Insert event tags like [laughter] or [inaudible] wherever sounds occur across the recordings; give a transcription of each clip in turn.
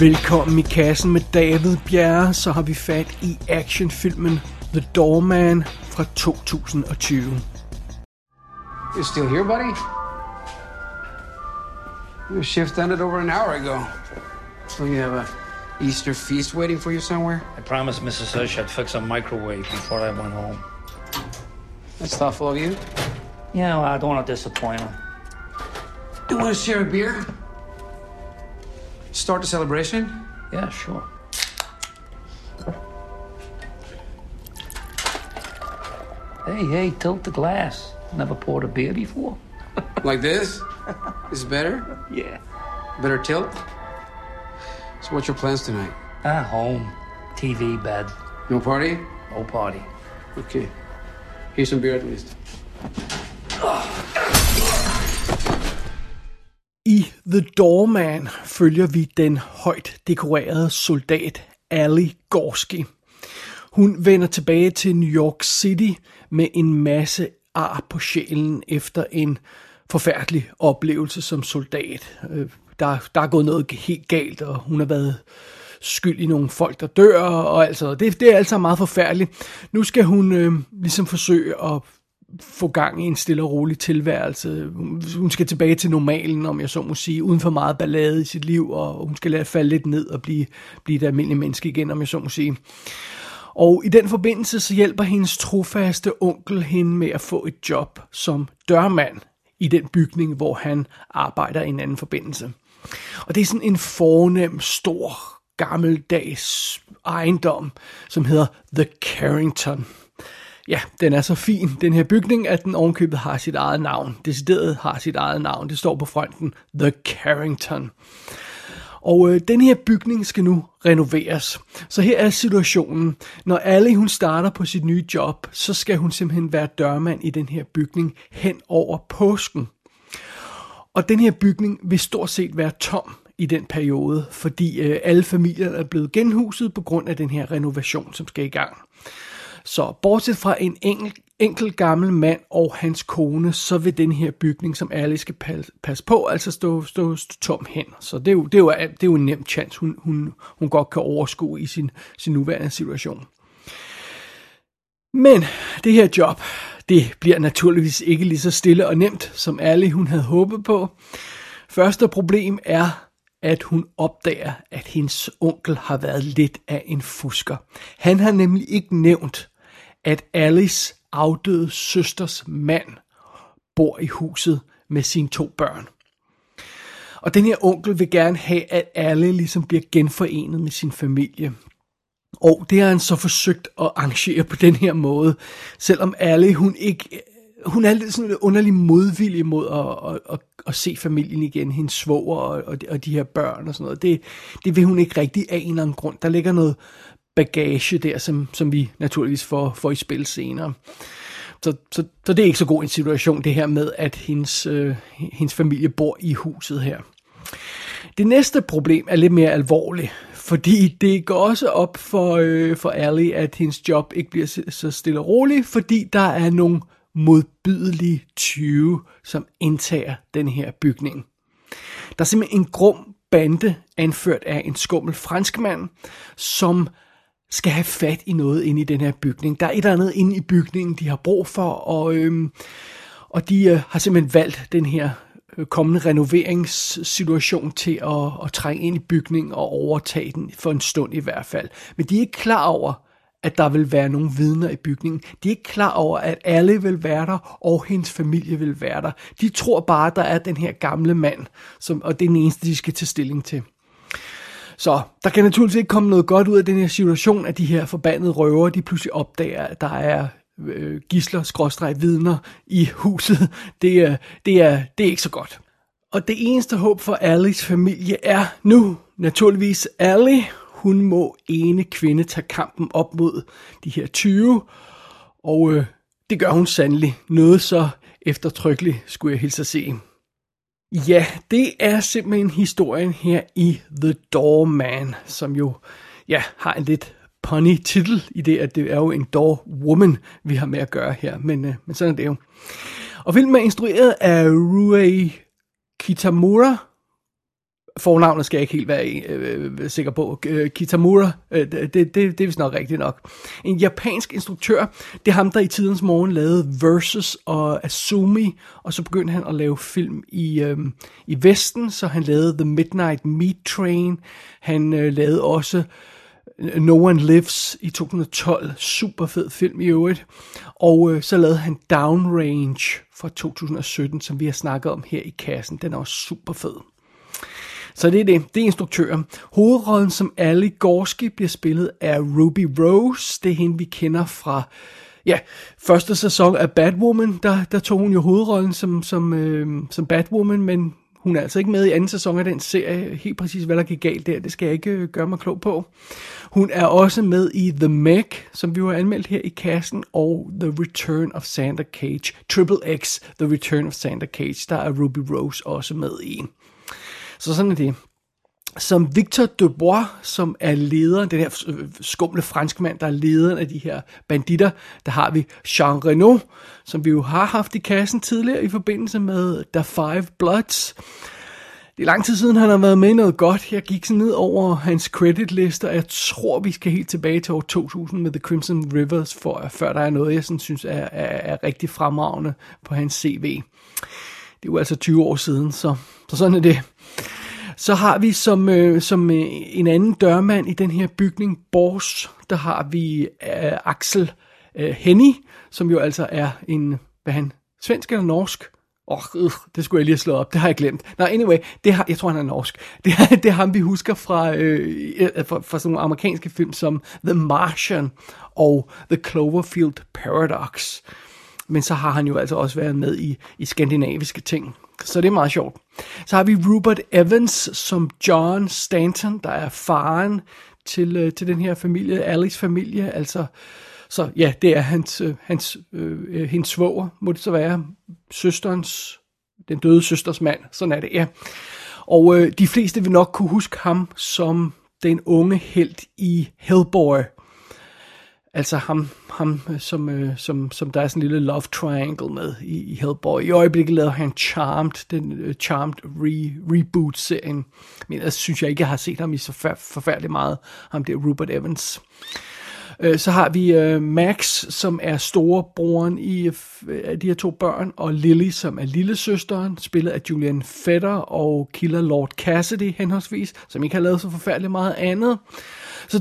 Velkommen i kassen med David Bjerre, så har vi fat i actionfilmen The Doorman fra 2020. You still here, buddy? Your shift ended over an hour ago. So you have a Easter feast waiting for you somewhere? I promised Mrs. Hush I'd fix a microwave before I went home. That's thoughtful of you. Yeah, well, I don't want to disappoint her. You want to share a beer? Start the celebration? Yeah, sure. Hey, hey, tilt the glass. Never poured a beer before? [laughs] Like this? Is it better? Yeah. Better tilt? So what's your plans tonight? Ah, home. TV, bed. No party? No party. Okay. Here's some beer at least. I The Doorman følger vi den højt dekorerede soldat Ali Gorski. Hun vender tilbage til New York City med en masse ar på sjælen efter en forfærdelig oplevelse som soldat. Øh, der, der er gået noget helt galt, og hun har været skyld i nogle folk, der dør, og altså, det, det er altså meget forfærdeligt. Nu skal hun øh, ligesom forsøge at få gang i en stille og rolig tilværelse. Hun skal tilbage til normalen, om jeg så må sige, uden for meget ballade i sit liv, og hun skal lade falde lidt ned og blive, blive et almindeligt menneske igen, om jeg så må sige. Og i den forbindelse så hjælper hendes trofaste onkel hende med at få et job som dørmand i den bygning, hvor han arbejder i en anden forbindelse. Og det er sådan en fornem, stor, gammeldags ejendom, som hedder The Carrington. Ja, den er så fin, den her bygning, at den ovenkøbet har sit eget navn. Decideret har sit eget navn. Det står på fronten The Carrington. Og øh, den her bygning skal nu renoveres. Så her er situationen. Når alle hun starter på sit nye job, så skal hun simpelthen være dørmand i den her bygning hen over påsken. Og den her bygning vil stort set være tom i den periode, fordi øh, alle familier er blevet genhuset på grund af den her renovation, som skal i gang. Så bortset fra en enkelt, enkel gammel mand og hans kone, så vil den her bygning, som alle skal passe på, altså stå, stå, stå tom hen. Så det er jo, det er jo, det er jo en nem chance, hun, hun, hun godt kan overskue i sin, sin nuværende situation. Men det her job, det bliver naturligvis ikke lige så stille og nemt, som alle hun havde håbet på. Første problem er, at hun opdager, at hendes onkel har været lidt af en fusker. Han har nemlig ikke nævnt, at Alice afdøde søsters mand bor i huset med sine to børn. Og den her onkel vil gerne have, at alle ligesom bliver genforenet med sin familie. Og det har han så forsøgt at arrangere på den her måde, selvom alle hun ikke hun er lidt sådan en underlig modvillig mod at, at, at, at se familien igen, hendes svoger og, og, de, og de her børn og sådan noget. Det, det vil hun ikke rigtig af en eller anden grund. Der ligger noget bagage der, som, som vi naturligvis får, får i spil senere. Så, så, så det er ikke så god en situation, det her med, at hendes, øh, hendes familie bor i huset her. Det næste problem er lidt mere alvorligt, fordi det går også op for, øh, for Ali, at hendes job ikke bliver så- så stille og roligt, fordi der er nogle modbydelige 20, som indtager den her bygning. Der er simpelthen en grum bande, anført af en skummel franskmand, som skal have fat i noget inde i den her bygning. Der er et eller andet inde i bygningen, de har brug for, og, øhm, og de øh, har simpelthen valgt den her øh, kommende renoveringssituation til at, at trænge ind i bygningen og overtage den for en stund i hvert fald. Men de er ikke klar over, at der vil være nogle vidner i bygningen. De er ikke klar over, at alle vil være der, og hendes familie vil være der. De tror bare, at der er den her gamle mand, som, og det er den eneste, de skal tage stilling til. Så der kan naturligvis ikke komme noget godt ud af den her situation, at de her forbandede røver, de pludselig opdager, at der er øh, gisler, skråstreg, vidner i huset. Det er, det, er, det er ikke så godt. Og det eneste håb for Alice familie er nu naturligvis Ally. Hun må ene kvinde tage kampen op mod de her 20, og øh, det gør hun sandelig. Noget så eftertrykkeligt, skulle jeg hilse at se. Ja, det er simpelthen historien her i The Doorman, som jo ja, har en lidt punny titel i det, at det er jo en door woman, vi har med at gøre her, men, øh, men sådan er det jo. Og filmen er instrueret af Rui Kitamura, fornavnet skal jeg ikke helt være øh, øh sikker på. Øh, Kitamura, øh, det, det, det er vist nok rigtigt nok. En japansk instruktør, det er ham, der i tidens morgen lavede Versus og Azumi, og så begyndte han at lave film i, øh, i Vesten, så han lavede The Midnight Meat Train, han øh, lavede også øh, No One Lives i 2012, super fed film i øvrigt, og øh, så lavede han Downrange fra 2017, som vi har snakket om her i kassen, den er også super fed. Så det er det. Det er instruktøren. Hovedrollen som Ali Gorski bliver spillet af Ruby Rose. Det er hende, vi kender fra ja, første sæson af Batwoman. Der, der tog hun jo hovedrollen som, som, øh, som Batwoman, men hun er altså ikke med i anden sæson af den serie. Helt præcis, hvad der gik galt der, det skal jeg ikke øh, gøre mig klog på. Hun er også med i The Meg, som vi har anmeldt her i kassen, og The Return of Santa Cage. Triple X, The Return of Santa Cage, der er Ruby Rose også med i. Så sådan er det. Som Victor Dubois, som er lederen, den her øh, skumle franskmand, der er lederen af de her banditter, der har vi Jean Reno, som vi jo har haft i kassen tidligere i forbindelse med The Five Bloods. Det er lang tid siden, han har været med i noget godt. Jeg gik sådan ned over hans creditliste, og jeg tror, vi skal helt tilbage til år 2000 med The Crimson Rivers, for, før der er noget, jeg sådan synes er, er, er rigtig fremragende på hans CV. Det er jo altså 20 år siden, så, så sådan er det. Så har vi som, øh, som øh, en anden dørmand i den her bygning, Bors, der har vi øh, Axel øh, Henny, som jo altså er en, hvad han, svensk eller norsk? Åh, oh, øh, det skulle jeg lige have slået op, det har jeg glemt. Nå, anyway, det har, jeg tror, han er norsk. [laughs] Det er, det er ham, vi husker fra, øh, fra, fra sådan nogle amerikanske film som The Martian og The Cloverfield Paradox. Men så har han jo altså også været med i, i skandinaviske ting. Så det er meget sjovt. Så har vi Rupert Evans som John Stanton, der er faren til, øh, til den her familie, Alice familie, altså så ja, det er hans, øh, hans, øh, øh, hendes svoger, må det så være, søsterens, den døde søsters mand, sådan er det, ja. Og øh, de fleste vil nok kunne huske ham som den unge held i Hellboy, Altså ham, ham øh, som, øh, som, som der er sådan en lille love triangle med i, i Hellboy. I øjeblikket lavede han Charmed, den uh, Charmed re, reboot-serien. Men jeg synes jeg ikke, jeg har set ham i så forfærdeligt meget. Ham der Rupert Evans. Øh, så har vi øh, Max, som er storebroren i øh, de her to børn, og Lily, som er lillesøsteren, spillet af Julian Fetter og Killer Lord Cassidy henholdsvis, som ikke har lavet så forfærdeligt meget andet. Så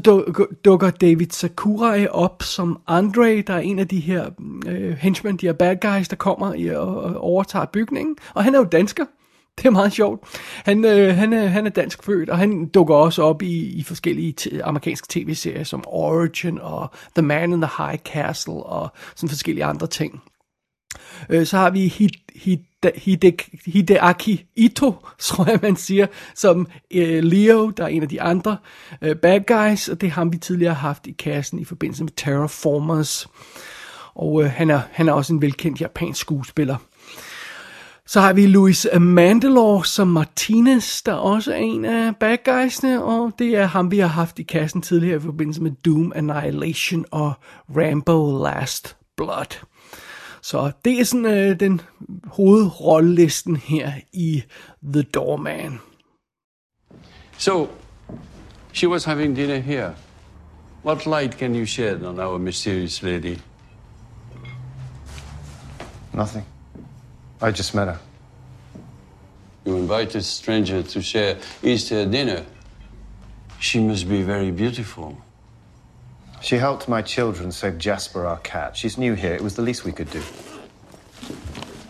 dukker David Sakurai op som Andre, der er en af de her øh, henchmen, de her bad guys, der kommer i, og, og overtager bygningen. Og han er jo dansker. Det er meget sjovt. Han, øh, han, er, han er dansk født, og han dukker også op i, i forskellige t- amerikanske tv-serier som Origin og The Man in the High Castle og sådan forskellige andre ting. Øh, så har vi Hid, Hid, Hide, Hideaki Ito, [laughs] tror jeg man siger, som øh, Leo, der er en af de andre øh, bad guys, og det har vi tidligere haft i kassen i forbindelse med Terraformers. Og øh, han, er, han er også en velkendt japansk skuespiller. Så har vi Louis Mandelor som Martinez, der også er en af bad guysene, og det er ham, vi har haft i kassen tidligere i forbindelse med Doom Annihilation og Rambo Last Blood. Så det er sådan øh, den hovedrollelisten her i The Doorman. So, she was having dinner here. What light can you shed on our mysterious lady? Nothing. I just met her. You invited a stranger to share Easter dinner. She must be very beautiful. She helped my children save Jasper, our cat. She's new here. It was the least we could do.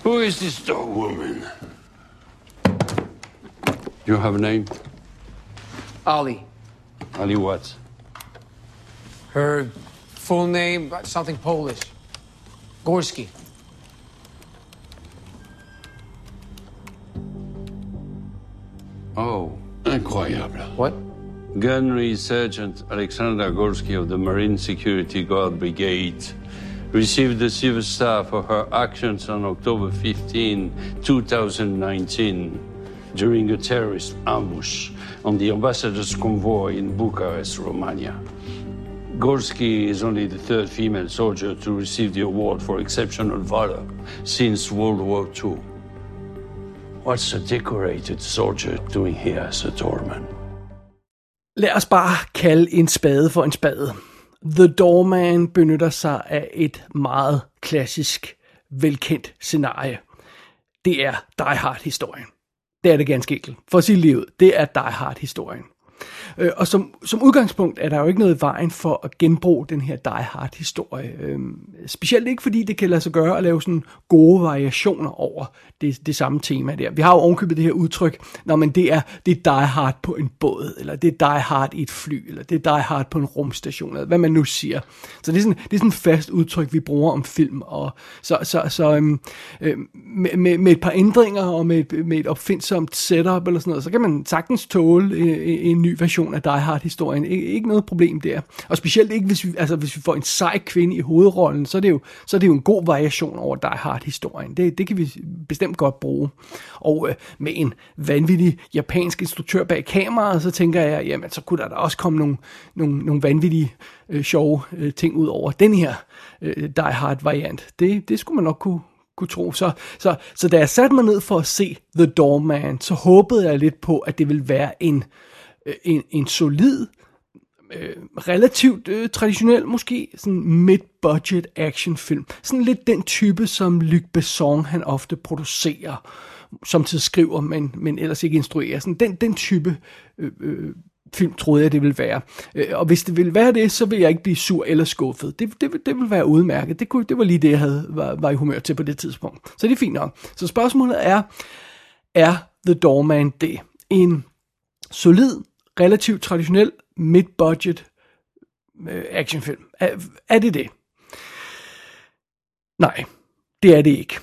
Who is this dog woman? You have a name? Ali. Ali what? Her full name, something Polish. Gorski. Oh, incroyable. What? Gunnery Sergeant Alexander Gorski of the Marine Security Guard Brigade received the Silver Star for her actions on October 15, 2019, during a terrorist ambush on the ambassador's convoy in Bucharest, Romania. Gorski is only the third female soldier to receive the award for exceptional valor since World War II. What's a decorated soldier doing here as a doorman? Lad os bare kalde en spade for en spade. The Doorman benytter sig af et meget klassisk, velkendt scenarie. Det er Die Hard-historien. Det er det ganske enkelt. For sit liv, det er Die Hard-historien. Øh, og som, som udgangspunkt er der jo ikke noget i vejen for at genbruge den her Die Hard historie. Øh, specielt ikke fordi det kan lade sig gøre at lave sådan gode variationer over det, det samme tema der. Vi har jo ovenkøbet det her udtryk, når man det er, det er Die Hard på en båd, eller det er Die Hard i et fly, eller det er Die Hard på en rumstation, eller hvad man nu siger. Så det er sådan, det er sådan et fast udtryk, vi bruger om film. Og så så, så øhm, øh, med, med, med et par ændringer og med med et opfindsomt setup eller sådan noget, så kan man sagtens tåle øh, en, en ny version af Die Hard-historien. Ik- ikke noget problem der. Og specielt ikke, hvis vi, altså, hvis vi får en sej kvinde i hovedrollen, så er det jo, så er det jo en god variation over Die Hard-historien. Det, det kan vi bestemt godt bruge. Og øh, med en vanvittig japansk instruktør bag kameraet, så tænker jeg, jamen så kunne der da også komme nogle, nogle, nogle vanvittige øh, sjove øh, ting ud over den her øh, Die Hard-variant. Det, det skulle man nok kunne, kunne tro. Så, så, så da jeg satte mig ned for at se The Doorman, så håbede jeg lidt på, at det ville være en, øh, Øh, en, en solid, øh, relativt øh, traditionel måske, sådan mid-budget actionfilm. Sådan lidt den type, som Luc Besson han ofte producerer, som til skriver, men, men ellers ikke instruerer. Sådan den, den type øh, øh, film troede jeg, det ville være. Øh, Og hvis det ville være det, så ville jeg ikke blive sur eller skuffet. Det, det, det ville være udmærket. Det, kunne, det var lige det, jeg havde, var, var i humør til på det tidspunkt. Så det er fint nok. Så spørgsmålet er, er The Doorman det? En solid, relativt traditionel, mid-budget øh, actionfilm. Er, er det det? Nej, det er det ikke.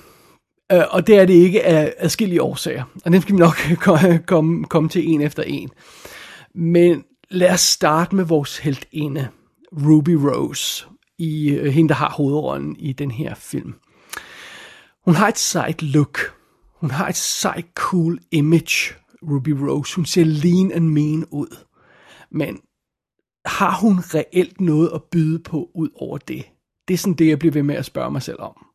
Øh, og det er det ikke af adskillige årsager. Og dem skal vi nok [laughs] komme, komme, til en efter en. Men lad os starte med vores heltinde, Ruby Rose, i øh, hende, der har hovedrollen i den her film. Hun har et sejt look. Hun har et sejt cool image, Ruby Rose. Hun ser lean and mean ud. Men har hun reelt noget at byde på ud over det? Det er sådan det, jeg bliver ved med at spørge mig selv om.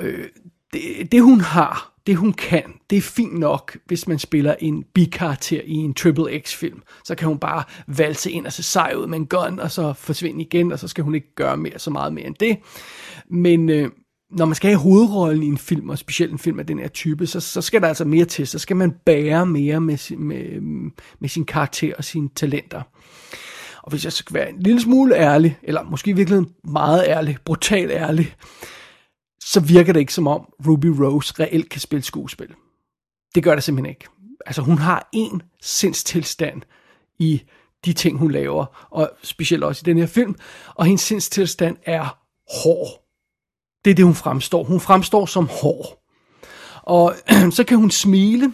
Øh, det, det hun har, det hun kan, det er fint nok, hvis man spiller en bikarakter i en Triple X-film. Så kan hun bare valse ind og se sej ud med en gun, og så forsvinde igen, og så skal hun ikke gøre mere, så meget mere end det. Men øh, når man skal have hovedrollen i en film, og specielt en film af den her type, så, så skal der altså mere til. Så skal man bære mere med, sin- med, med sin karakter og sine talenter. Og hvis jeg skal være en lille smule ærlig, eller måske virkelig meget ærlig, brutal ærlig, så virker det ikke som om Ruby Rose reelt kan spille skuespil. Det gør det simpelthen ikke. Altså hun har en sindstilstand i de ting, hun laver, og specielt også i den her film, og hendes sindstilstand er hård. Det er det, hun fremstår. Hun fremstår som hård. Og [clears throat] så kan hun smile,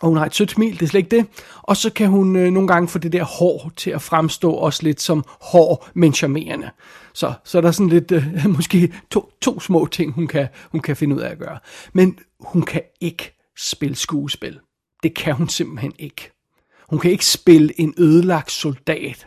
og hun har et sødt smil, det er slet ikke det. Og så kan hun øh, nogle gange få det der hår til at fremstå også lidt som hår, men charmerende. Så, så er der sådan lidt, øh, [laughs] måske to, to små ting, hun kan, hun kan finde ud af at gøre. Men hun kan ikke spille skuespil. Det kan hun simpelthen ikke. Hun kan ikke spille en ødelagt soldat,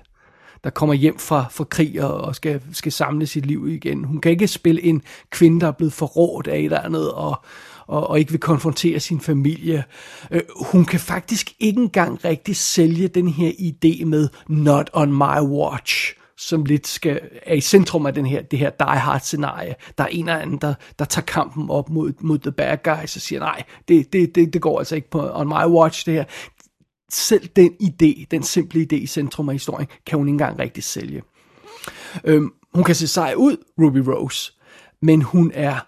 der kommer hjem fra, fra krig og, og skal, skal samle sit liv igen. Hun kan ikke spille en kvinde, der er blevet forrådt af et eller andet, og, og, og ikke vil konfrontere sin familie. Øh, hun kan faktisk ikke engang rigtig sælge den her idé med not on my watch som lidt skal, er i centrum af den her, det her Die Hard scenarie. Der er en eller anden, der, der tager kampen op mod, mod the bad guys og siger, nej, det, det, det, det går altså ikke på on my watch, det her selv den idé, den simple idé i centrum af historien, kan hun ikke engang rigtig sælge. Øhm, hun kan se sej ud, Ruby Rose, men hun er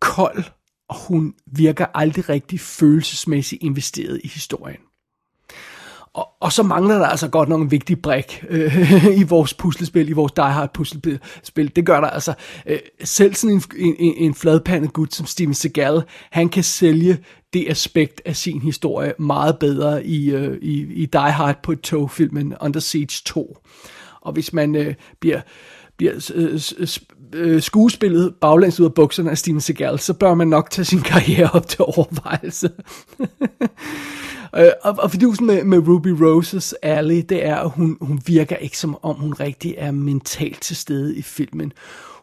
kold, og hun virker aldrig rigtig følelsesmæssigt investeret i historien. Og, og så mangler der altså godt nok en vigtig brik øh, [laughs] i vores puslespil, i vores Die Hard puslespil. Det gør der altså. Øh, selv sådan en, en, en fladpandet gut som Steven Seagal, han kan sælge det aspekt af sin historie meget bedre i, øh, i, i Die Hard på et togfilmen Under Siege 2. Og hvis man øh, bliver bliver øh, øh, skuespillet baglæns ud af bukserne af Steven Seagal, så bør man nok tage sin karriere op til overvejelse. [laughs] Øh, og, og fidusen med, med Ruby Roses Alley, det er, at hun, hun virker ikke som om, hun rigtig er mentalt til stede i filmen.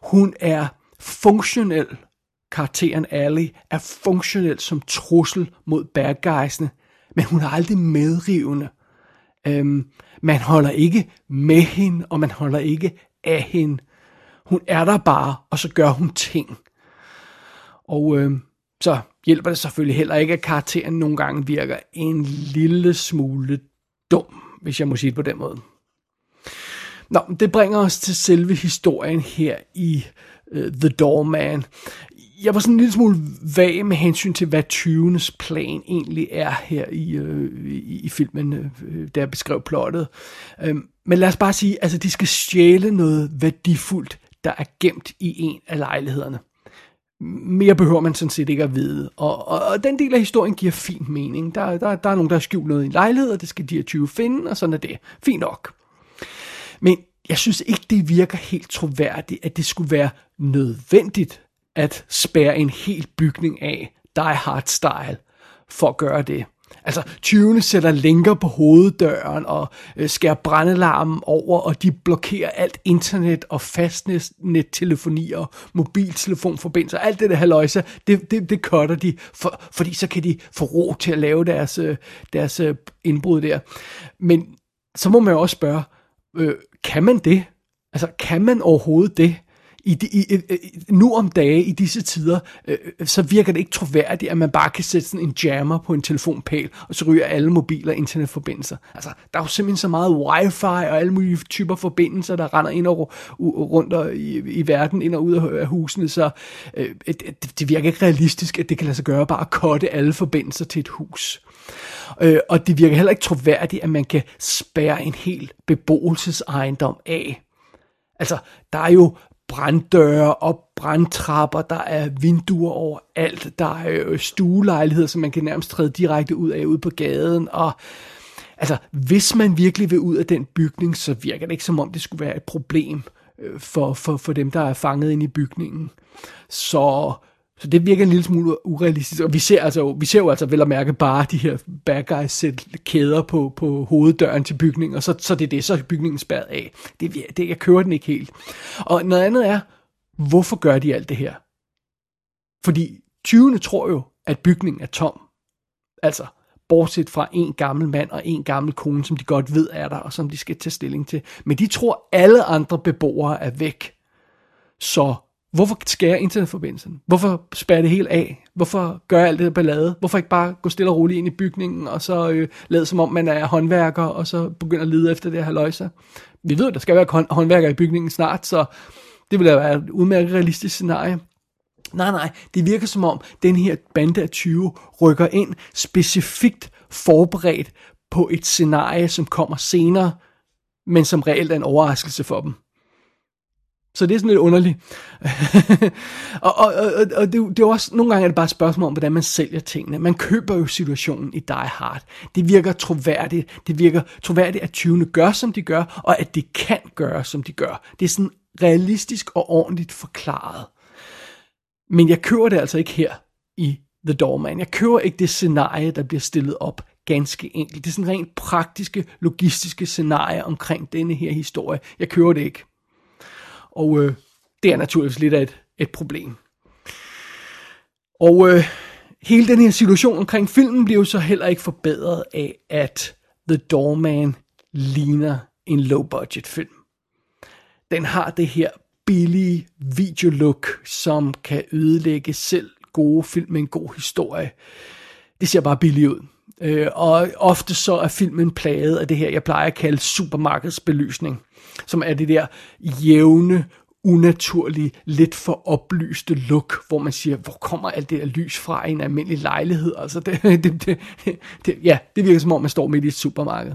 Hun er funktionel karakteren Ally, er funktionel som trussel mod bad guysene, men hun er aldrig medrivende. Øhm, man holder ikke med hende, og man holder ikke af hende. Hun er der bare, og så gør hun ting. Og øhm, så hjælper det selvfølgelig heller ikke, at karakteren nogle gange virker en lille smule dum, hvis jeg må sige det på den måde. Nå, det bringer os til selve historien her i uh, The Doorman. Jeg var sådan en lille smule vag med hensyn til, hvad 20'ernes plan egentlig er her i, øh, i, i filmen, øh, der beskrev plottet. Øhm, men lad os bare sige, altså de skal stjæle noget værdifuldt, der er gemt i en af lejlighederne mere behøver man sådan set ikke at vide. Og, og, og den del af historien giver fin mening. Der, der, der er nogen, der har skjult noget i en lejlighed, og det skal de her 20 finde, og sådan er det. Fint nok. Men jeg synes ikke, det virker helt troværdigt, at det skulle være nødvendigt at spære en hel bygning af Die Hard Style for at gøre det. Altså, 20'erne sætter lænker på hoveddøren og øh, skærer brændelarmen over, og de blokerer alt internet og fastnettelefoni og mobiltelefonforbindelser. Alt det der haløjse, det, det, det cutter de, for, fordi så kan de få ro til at lave deres, øh, deres øh, indbrud der. Men så må man jo også spørge, øh, kan man det? Altså, kan man overhovedet det? I, i, i, nu om dage i disse tider, øh, øh, så virker det ikke troværdigt, at man bare kan sætte sådan en jammer på en telefonpæl, og så ryger alle mobiler internetforbindelser. Altså, der er jo simpelthen så meget wifi og alle mulige typer forbindelser, der render ind og rundt og, i, i verden, ind og ud af husene, så øh, det, det virker ikke realistisk, at det kan lade sig gøre bare at kotte alle forbindelser til et hus. Øh, og det virker heller ikke troværdigt, at man kan spærre en hel beboelsesejendom af. Altså, der er jo branddøre og brandtrapper, der er vinduer over alt, der er øh, stuelejligheder, som man kan nærmest træde direkte ud af ude på gaden, og altså, hvis man virkelig vil ud af den bygning, så virker det ikke som om det skulle være et problem øh, for, for, for dem, der er fanget ind i bygningen. Så så det virker en lille smule urealistisk, og vi ser, altså, vi ser jo altså vel at mærke bare de her bad guys sætte kæder på, på hoveddøren til bygningen, og så, så det er det, så er bygningen spærret af. Det, det, jeg kører den ikke helt. Og noget andet er, hvorfor gør de alt det her? Fordi 20'erne tror jo, at bygningen er tom. Altså, bortset fra en gammel mand og en gammel kone, som de godt ved er der, og som de skal tage stilling til. Men de tror, alle andre beboere er væk. Så Hvorfor skære internetforbindelsen? Hvorfor spære det helt af? Hvorfor gøre alt det der ballade? Hvorfor ikke bare gå stille og roligt ind i bygningen, og så øh, lade som om man er håndværker, og så begynde at lede efter det her løjser? Vi ved, der skal være håndværker i bygningen snart, så det vil være et udmærket realistisk scenarie. Nej, nej, det virker som om, den her bande af 20 rykker ind specifikt forberedt på et scenarie, som kommer senere, men som reelt er en overraskelse for dem. Så det er sådan lidt underligt. [laughs] og og, og, og det, det er også, nogle gange er det bare et spørgsmål om, hvordan man sælger tingene. Man køber jo situationen i Die Hard. Det virker troværdigt. Det virker troværdigt, at 20'erne gør, som de gør, og at det kan gøre, som de gør. Det er sådan realistisk og ordentligt forklaret. Men jeg køber det altså ikke her i The Doorman. Jeg køber ikke det scenarie, der bliver stillet op ganske enkelt. Det er sådan rent praktiske, logistiske scenarie omkring denne her historie. Jeg kører det ikke. Og øh, det er naturligvis lidt af et, et problem. Og øh, hele den her situation omkring filmen bliver jo så heller ikke forbedret af, at The Doorman ligner en low-budget film. Den har det her billige videolook, som kan ødelægge selv gode film med en god historie. Det ser bare billigt ud. Øh, og ofte så er filmen plaget af det her, jeg plejer at kalde supermarkedsbelysning som er det der jævne, unaturlige, lidt for oplyste look, hvor man siger, hvor kommer alt det der lys fra i en almindelig lejlighed? Altså, det, [laughs] det, det, det, ja, det virker som om, man står midt i et supermarked.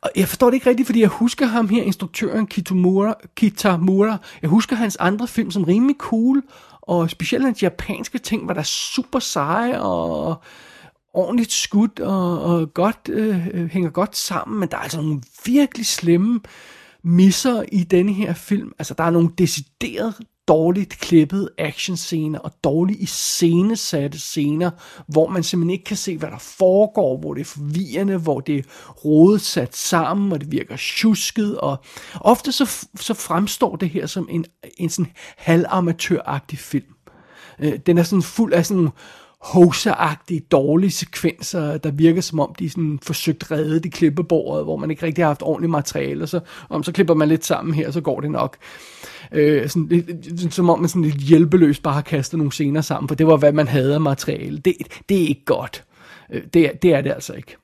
Og jeg forstår det ikke rigtigt, fordi jeg husker ham her, instruktøren Kitamura, Kitamura. Jeg husker hans andre film som rimelig cool, og specielt hans japanske ting var der super seje og ordentligt skudt og, og godt, øh, øh, hænger godt sammen, men der er altså nogle virkelig slemme misser i denne her film. Altså, der er nogle decideret dårligt klippede actionscener og dårligt iscenesatte scener, hvor man simpelthen ikke kan se, hvad der foregår, hvor det er forvirrende, hvor det er rodet sat sammen, og det virker tjusket, og ofte så, så fremstår det her som en, en sådan halvamatøragtig film. Øh, den er sådan fuld af sådan hoseragtige, dårlige sekvenser, der virker som om, de sådan forsøgt reddet i klippebordet, hvor man ikke rigtig har haft ordentligt materiale, og så, om så klipper man lidt sammen her, så går det nok. Øh, sådan, lidt, som om man sådan lidt hjælpeløst bare har kastet nogle scener sammen, for det var, hvad man havde af materiale. Det, det er ikke godt. Øh, det, det er det altså ikke.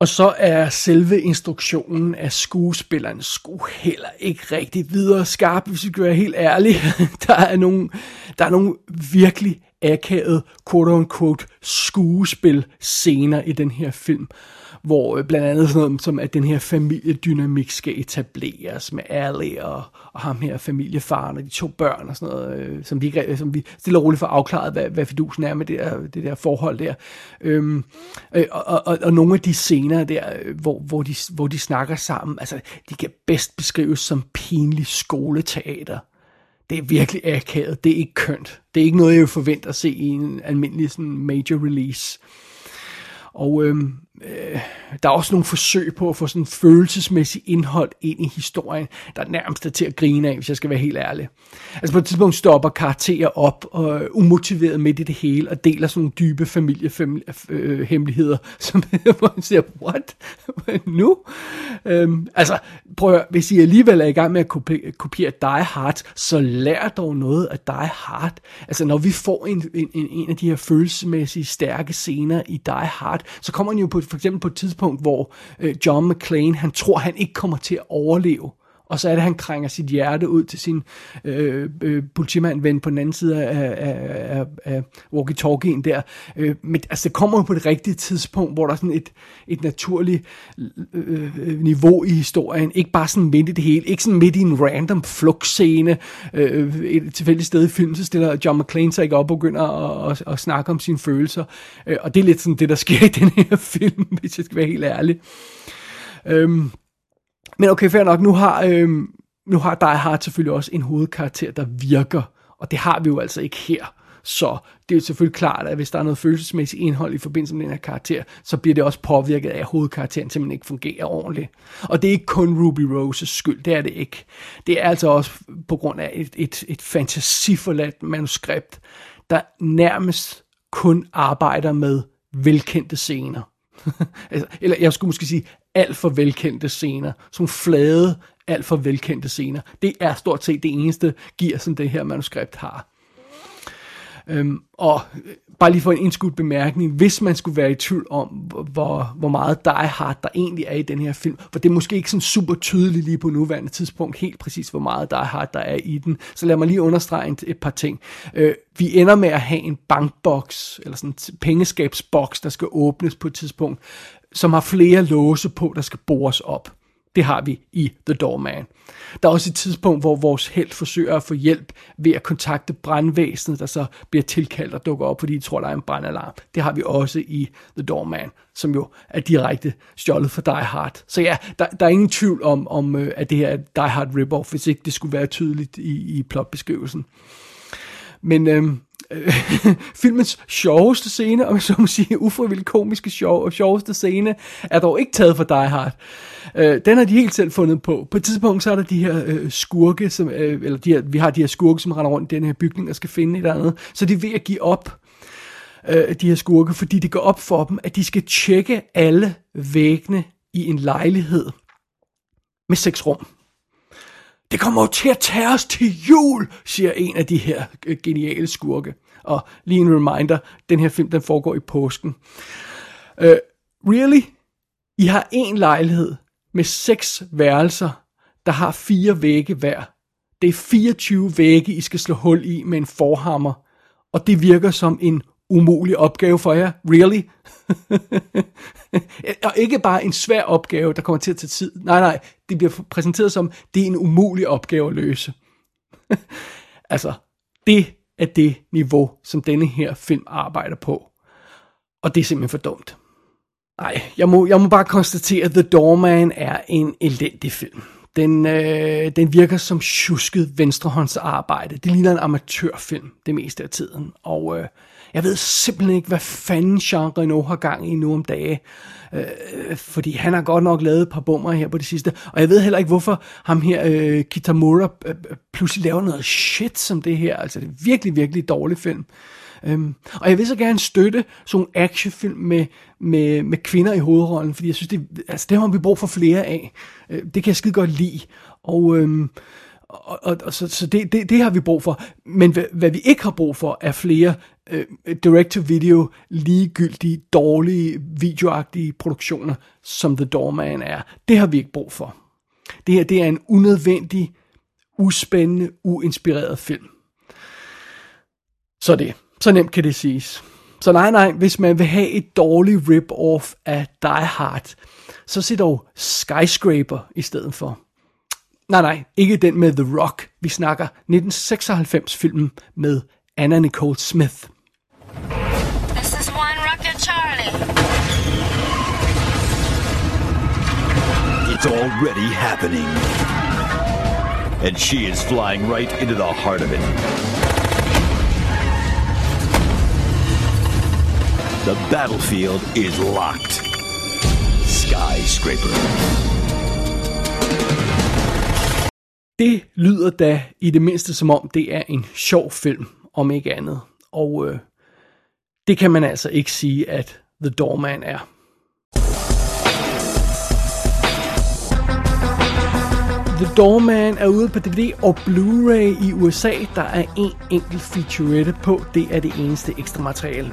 Og så er selve instruktionen af skuespilleren sgu heller ikke rigtig videre skarp, hvis vi skal være helt ærlige. [laughs] Der er nogle, der er nogle virkelig akavet quote-unquote skuespil scener i den her film hvor øh, blandt andet sådan noget som, at den her familiedynamik skal etableres med Ali og, og ham her familiefaren og de to børn og sådan noget, øh, som, vi, som vi stille og roligt får afklaret, hvad, hvad fidusen er med det der, det der forhold der. Øhm, øh, og, og, og nogle af de scener der, øh, hvor, hvor, de, hvor de snakker sammen, altså de kan bedst beskrives som pinlig skoleteater det er virkelig akavet. Det er ikke kønt. Det er ikke noget, jeg vil forvente at se i en almindelig sådan major release. Og øhm, øh, der er også nogle forsøg på at få sådan følelsesmæssigt indhold ind i historien, der er nærmest er til at grine af, hvis jeg skal være helt ærlig. Altså på et tidspunkt stopper karakterer op, og øh, umotiveret midt i det hele, og deler sådan nogle dybe familiehemmeligheder, øh, [laughs] som hvor man siger, what? [laughs] nu? Øhm, altså, prøv at, hvis I alligevel er i gang med at kopiere, kopiere Die Hard, så lær dog noget af Die Hard. Altså, når vi får en, en, en af de her følelsesmæssige stærke scener i Die Hard, så kommer den jo på for eksempel på et tidspunkt, hvor øh, John McClane, han tror, han ikke kommer til at overleve. Og så er det, at han krænger sit hjerte ud til sin øh, øh, politimand-ven på den anden side af, af, af, af walkie-talkien der. Øh, men altså, det kommer jo på det rigtige tidspunkt, hvor der er sådan et, et naturligt øh, øh niveau i historien. Ikke bare sådan midt i det hele. Ikke sådan midt i en random flugtscene. Øh, et tilfældigt sted i filmen, så stiller John McClane sig ikke op og begynder at, at, at snakke om sine følelser. Øh, og det er lidt sådan det, der sker i den her film, [laughs] hvis jeg skal være helt ærlig. Øh, men okay, fair nok, nu har, øh, nu har Die Hard selvfølgelig også en hovedkarakter, der virker, og det har vi jo altså ikke her. Så det er jo selvfølgelig klart, at hvis der er noget følelsesmæssigt indhold i forbindelse med den her karakter, så bliver det også påvirket af, at hovedkarakteren simpelthen ikke fungerer ordentligt. Og det er ikke kun Ruby Roses skyld, det er det ikke. Det er altså også på grund af et, et, et fantasiforladt manuskript, der nærmest kun arbejder med velkendte scener. [laughs] Altså, eller jeg skulle måske sige alt for velkendte scener. som flade, alt for velkendte scener. Det er stort set det eneste gear, som det her manuskript har. Øhm, og øh, bare lige for en indskudt bemærkning, hvis man skulle være i tvivl om, hvor, hvor meget Die Hard der egentlig er i den her film, for det er måske ikke sådan super tydeligt lige på nuværende tidspunkt, helt præcis hvor meget Die Hard der er i den, så lad mig lige understrege et par ting. Øh, vi ender med at have en bankboks, eller sådan en pengeskabsboks, der skal åbnes på et tidspunkt, som har flere låse på, der skal bores op. Det har vi i The Doorman. Der er også et tidspunkt, hvor vores held forsøger at få hjælp ved at kontakte brandvæsenet, der så bliver tilkaldt og dukker op, fordi de tror, der er en brandalarm. Det har vi også i The Doorman, som jo er direkte stjålet fra Die Hard. Så ja, der, der er ingen tvivl om, om øh, at det her er Die Hard rip-off, hvis ikke det skulle være tydeligt i, i plotbeskrivelsen. Men øhm, øh, [laughs] filmens sjoveste scene, om så må sige ufrivilligt komiske sjov, sjoveste scene, er dog ikke taget fra Die Hard. Øh, den har de helt selv fundet på. På et tidspunkt så er der de her øh, skurke, som, øh, eller de her, vi har de her skurke, som render rundt i den her bygning og skal finde et eller andet. Så de er ved at give op, øh, de her skurke, fordi det går op for dem, at de skal tjekke alle væggene i en lejlighed med seks rum. Det kommer jo til at tage os til jul, siger en af de her øh, geniale skurke. Og lige en reminder, den her film, den foregår i påsken. Uh, really? I har en lejlighed med seks værelser, der har fire vægge hver. Det er 24 vægge, I skal slå hul i med en forhammer. Og det virker som en umulig opgave for jer. Really? [laughs] og ikke bare en svær opgave, der kommer til at tage tid. Nej, nej, det bliver præsenteret som, det er en umulig opgave at løse. [laughs] altså, det er det niveau, som denne her film arbejder på. Og det er simpelthen for dumt. Nej, jeg må, jeg må bare konstatere, at The Doorman er en elendig film. Den, øh, den virker som tjusket venstrehåndsarbejde. Det ligner en amatørfilm det meste af tiden. Og øh, jeg ved simpelthen ikke, hvad fanden Jean Reno har gang i nu om dage. Øh, fordi han har godt nok lavet et par bummer her på det sidste. Og jeg ved heller ikke, hvorfor ham her, øh, Kitamura, øh, øh pludselig laver noget shit som det her. Altså, det er virkelig, virkelig dårlig film. Øhm, og jeg vil så gerne støtte sådan en actionfilm med, med, med kvinder i hovedrollen, fordi jeg synes, det, altså, det har vi brug for flere af. Øh, det kan jeg skide godt lide. Og, øhm, og, og, og så, så det, det, det har vi brug for. Men hvad, hvad vi ikke har brug for, er flere øh, direct-to-video, ligegyldige, dårlige, videoagtige produktioner, som The Doorman er. Det har vi ikke brug for. Det her, det er en unødvendig, uspændende, uinspireret film. Så det. Så nemt kan det siges. Så nej, nej, hvis man vil have et dårligt rip-off af Die Hard, så se dog Skyscraper i stedet for. Nej, nej, ikke den med The Rock. Vi snakker 1996-filmen med Anna Nicole Smith. This is one Rocket Charlie. It's already happening. And she is flying right into the heart of it. The battlefield is locked. Skyscraper. Det lyder da i det mindste som om, det er en sjov film, om ikke andet. Og øh, det kan man altså ikke sige, at The Doorman er. The Doorman er ude på DVD og Blu-ray i USA. Der er en enkelt featurette på. Det er det eneste ekstra materiale.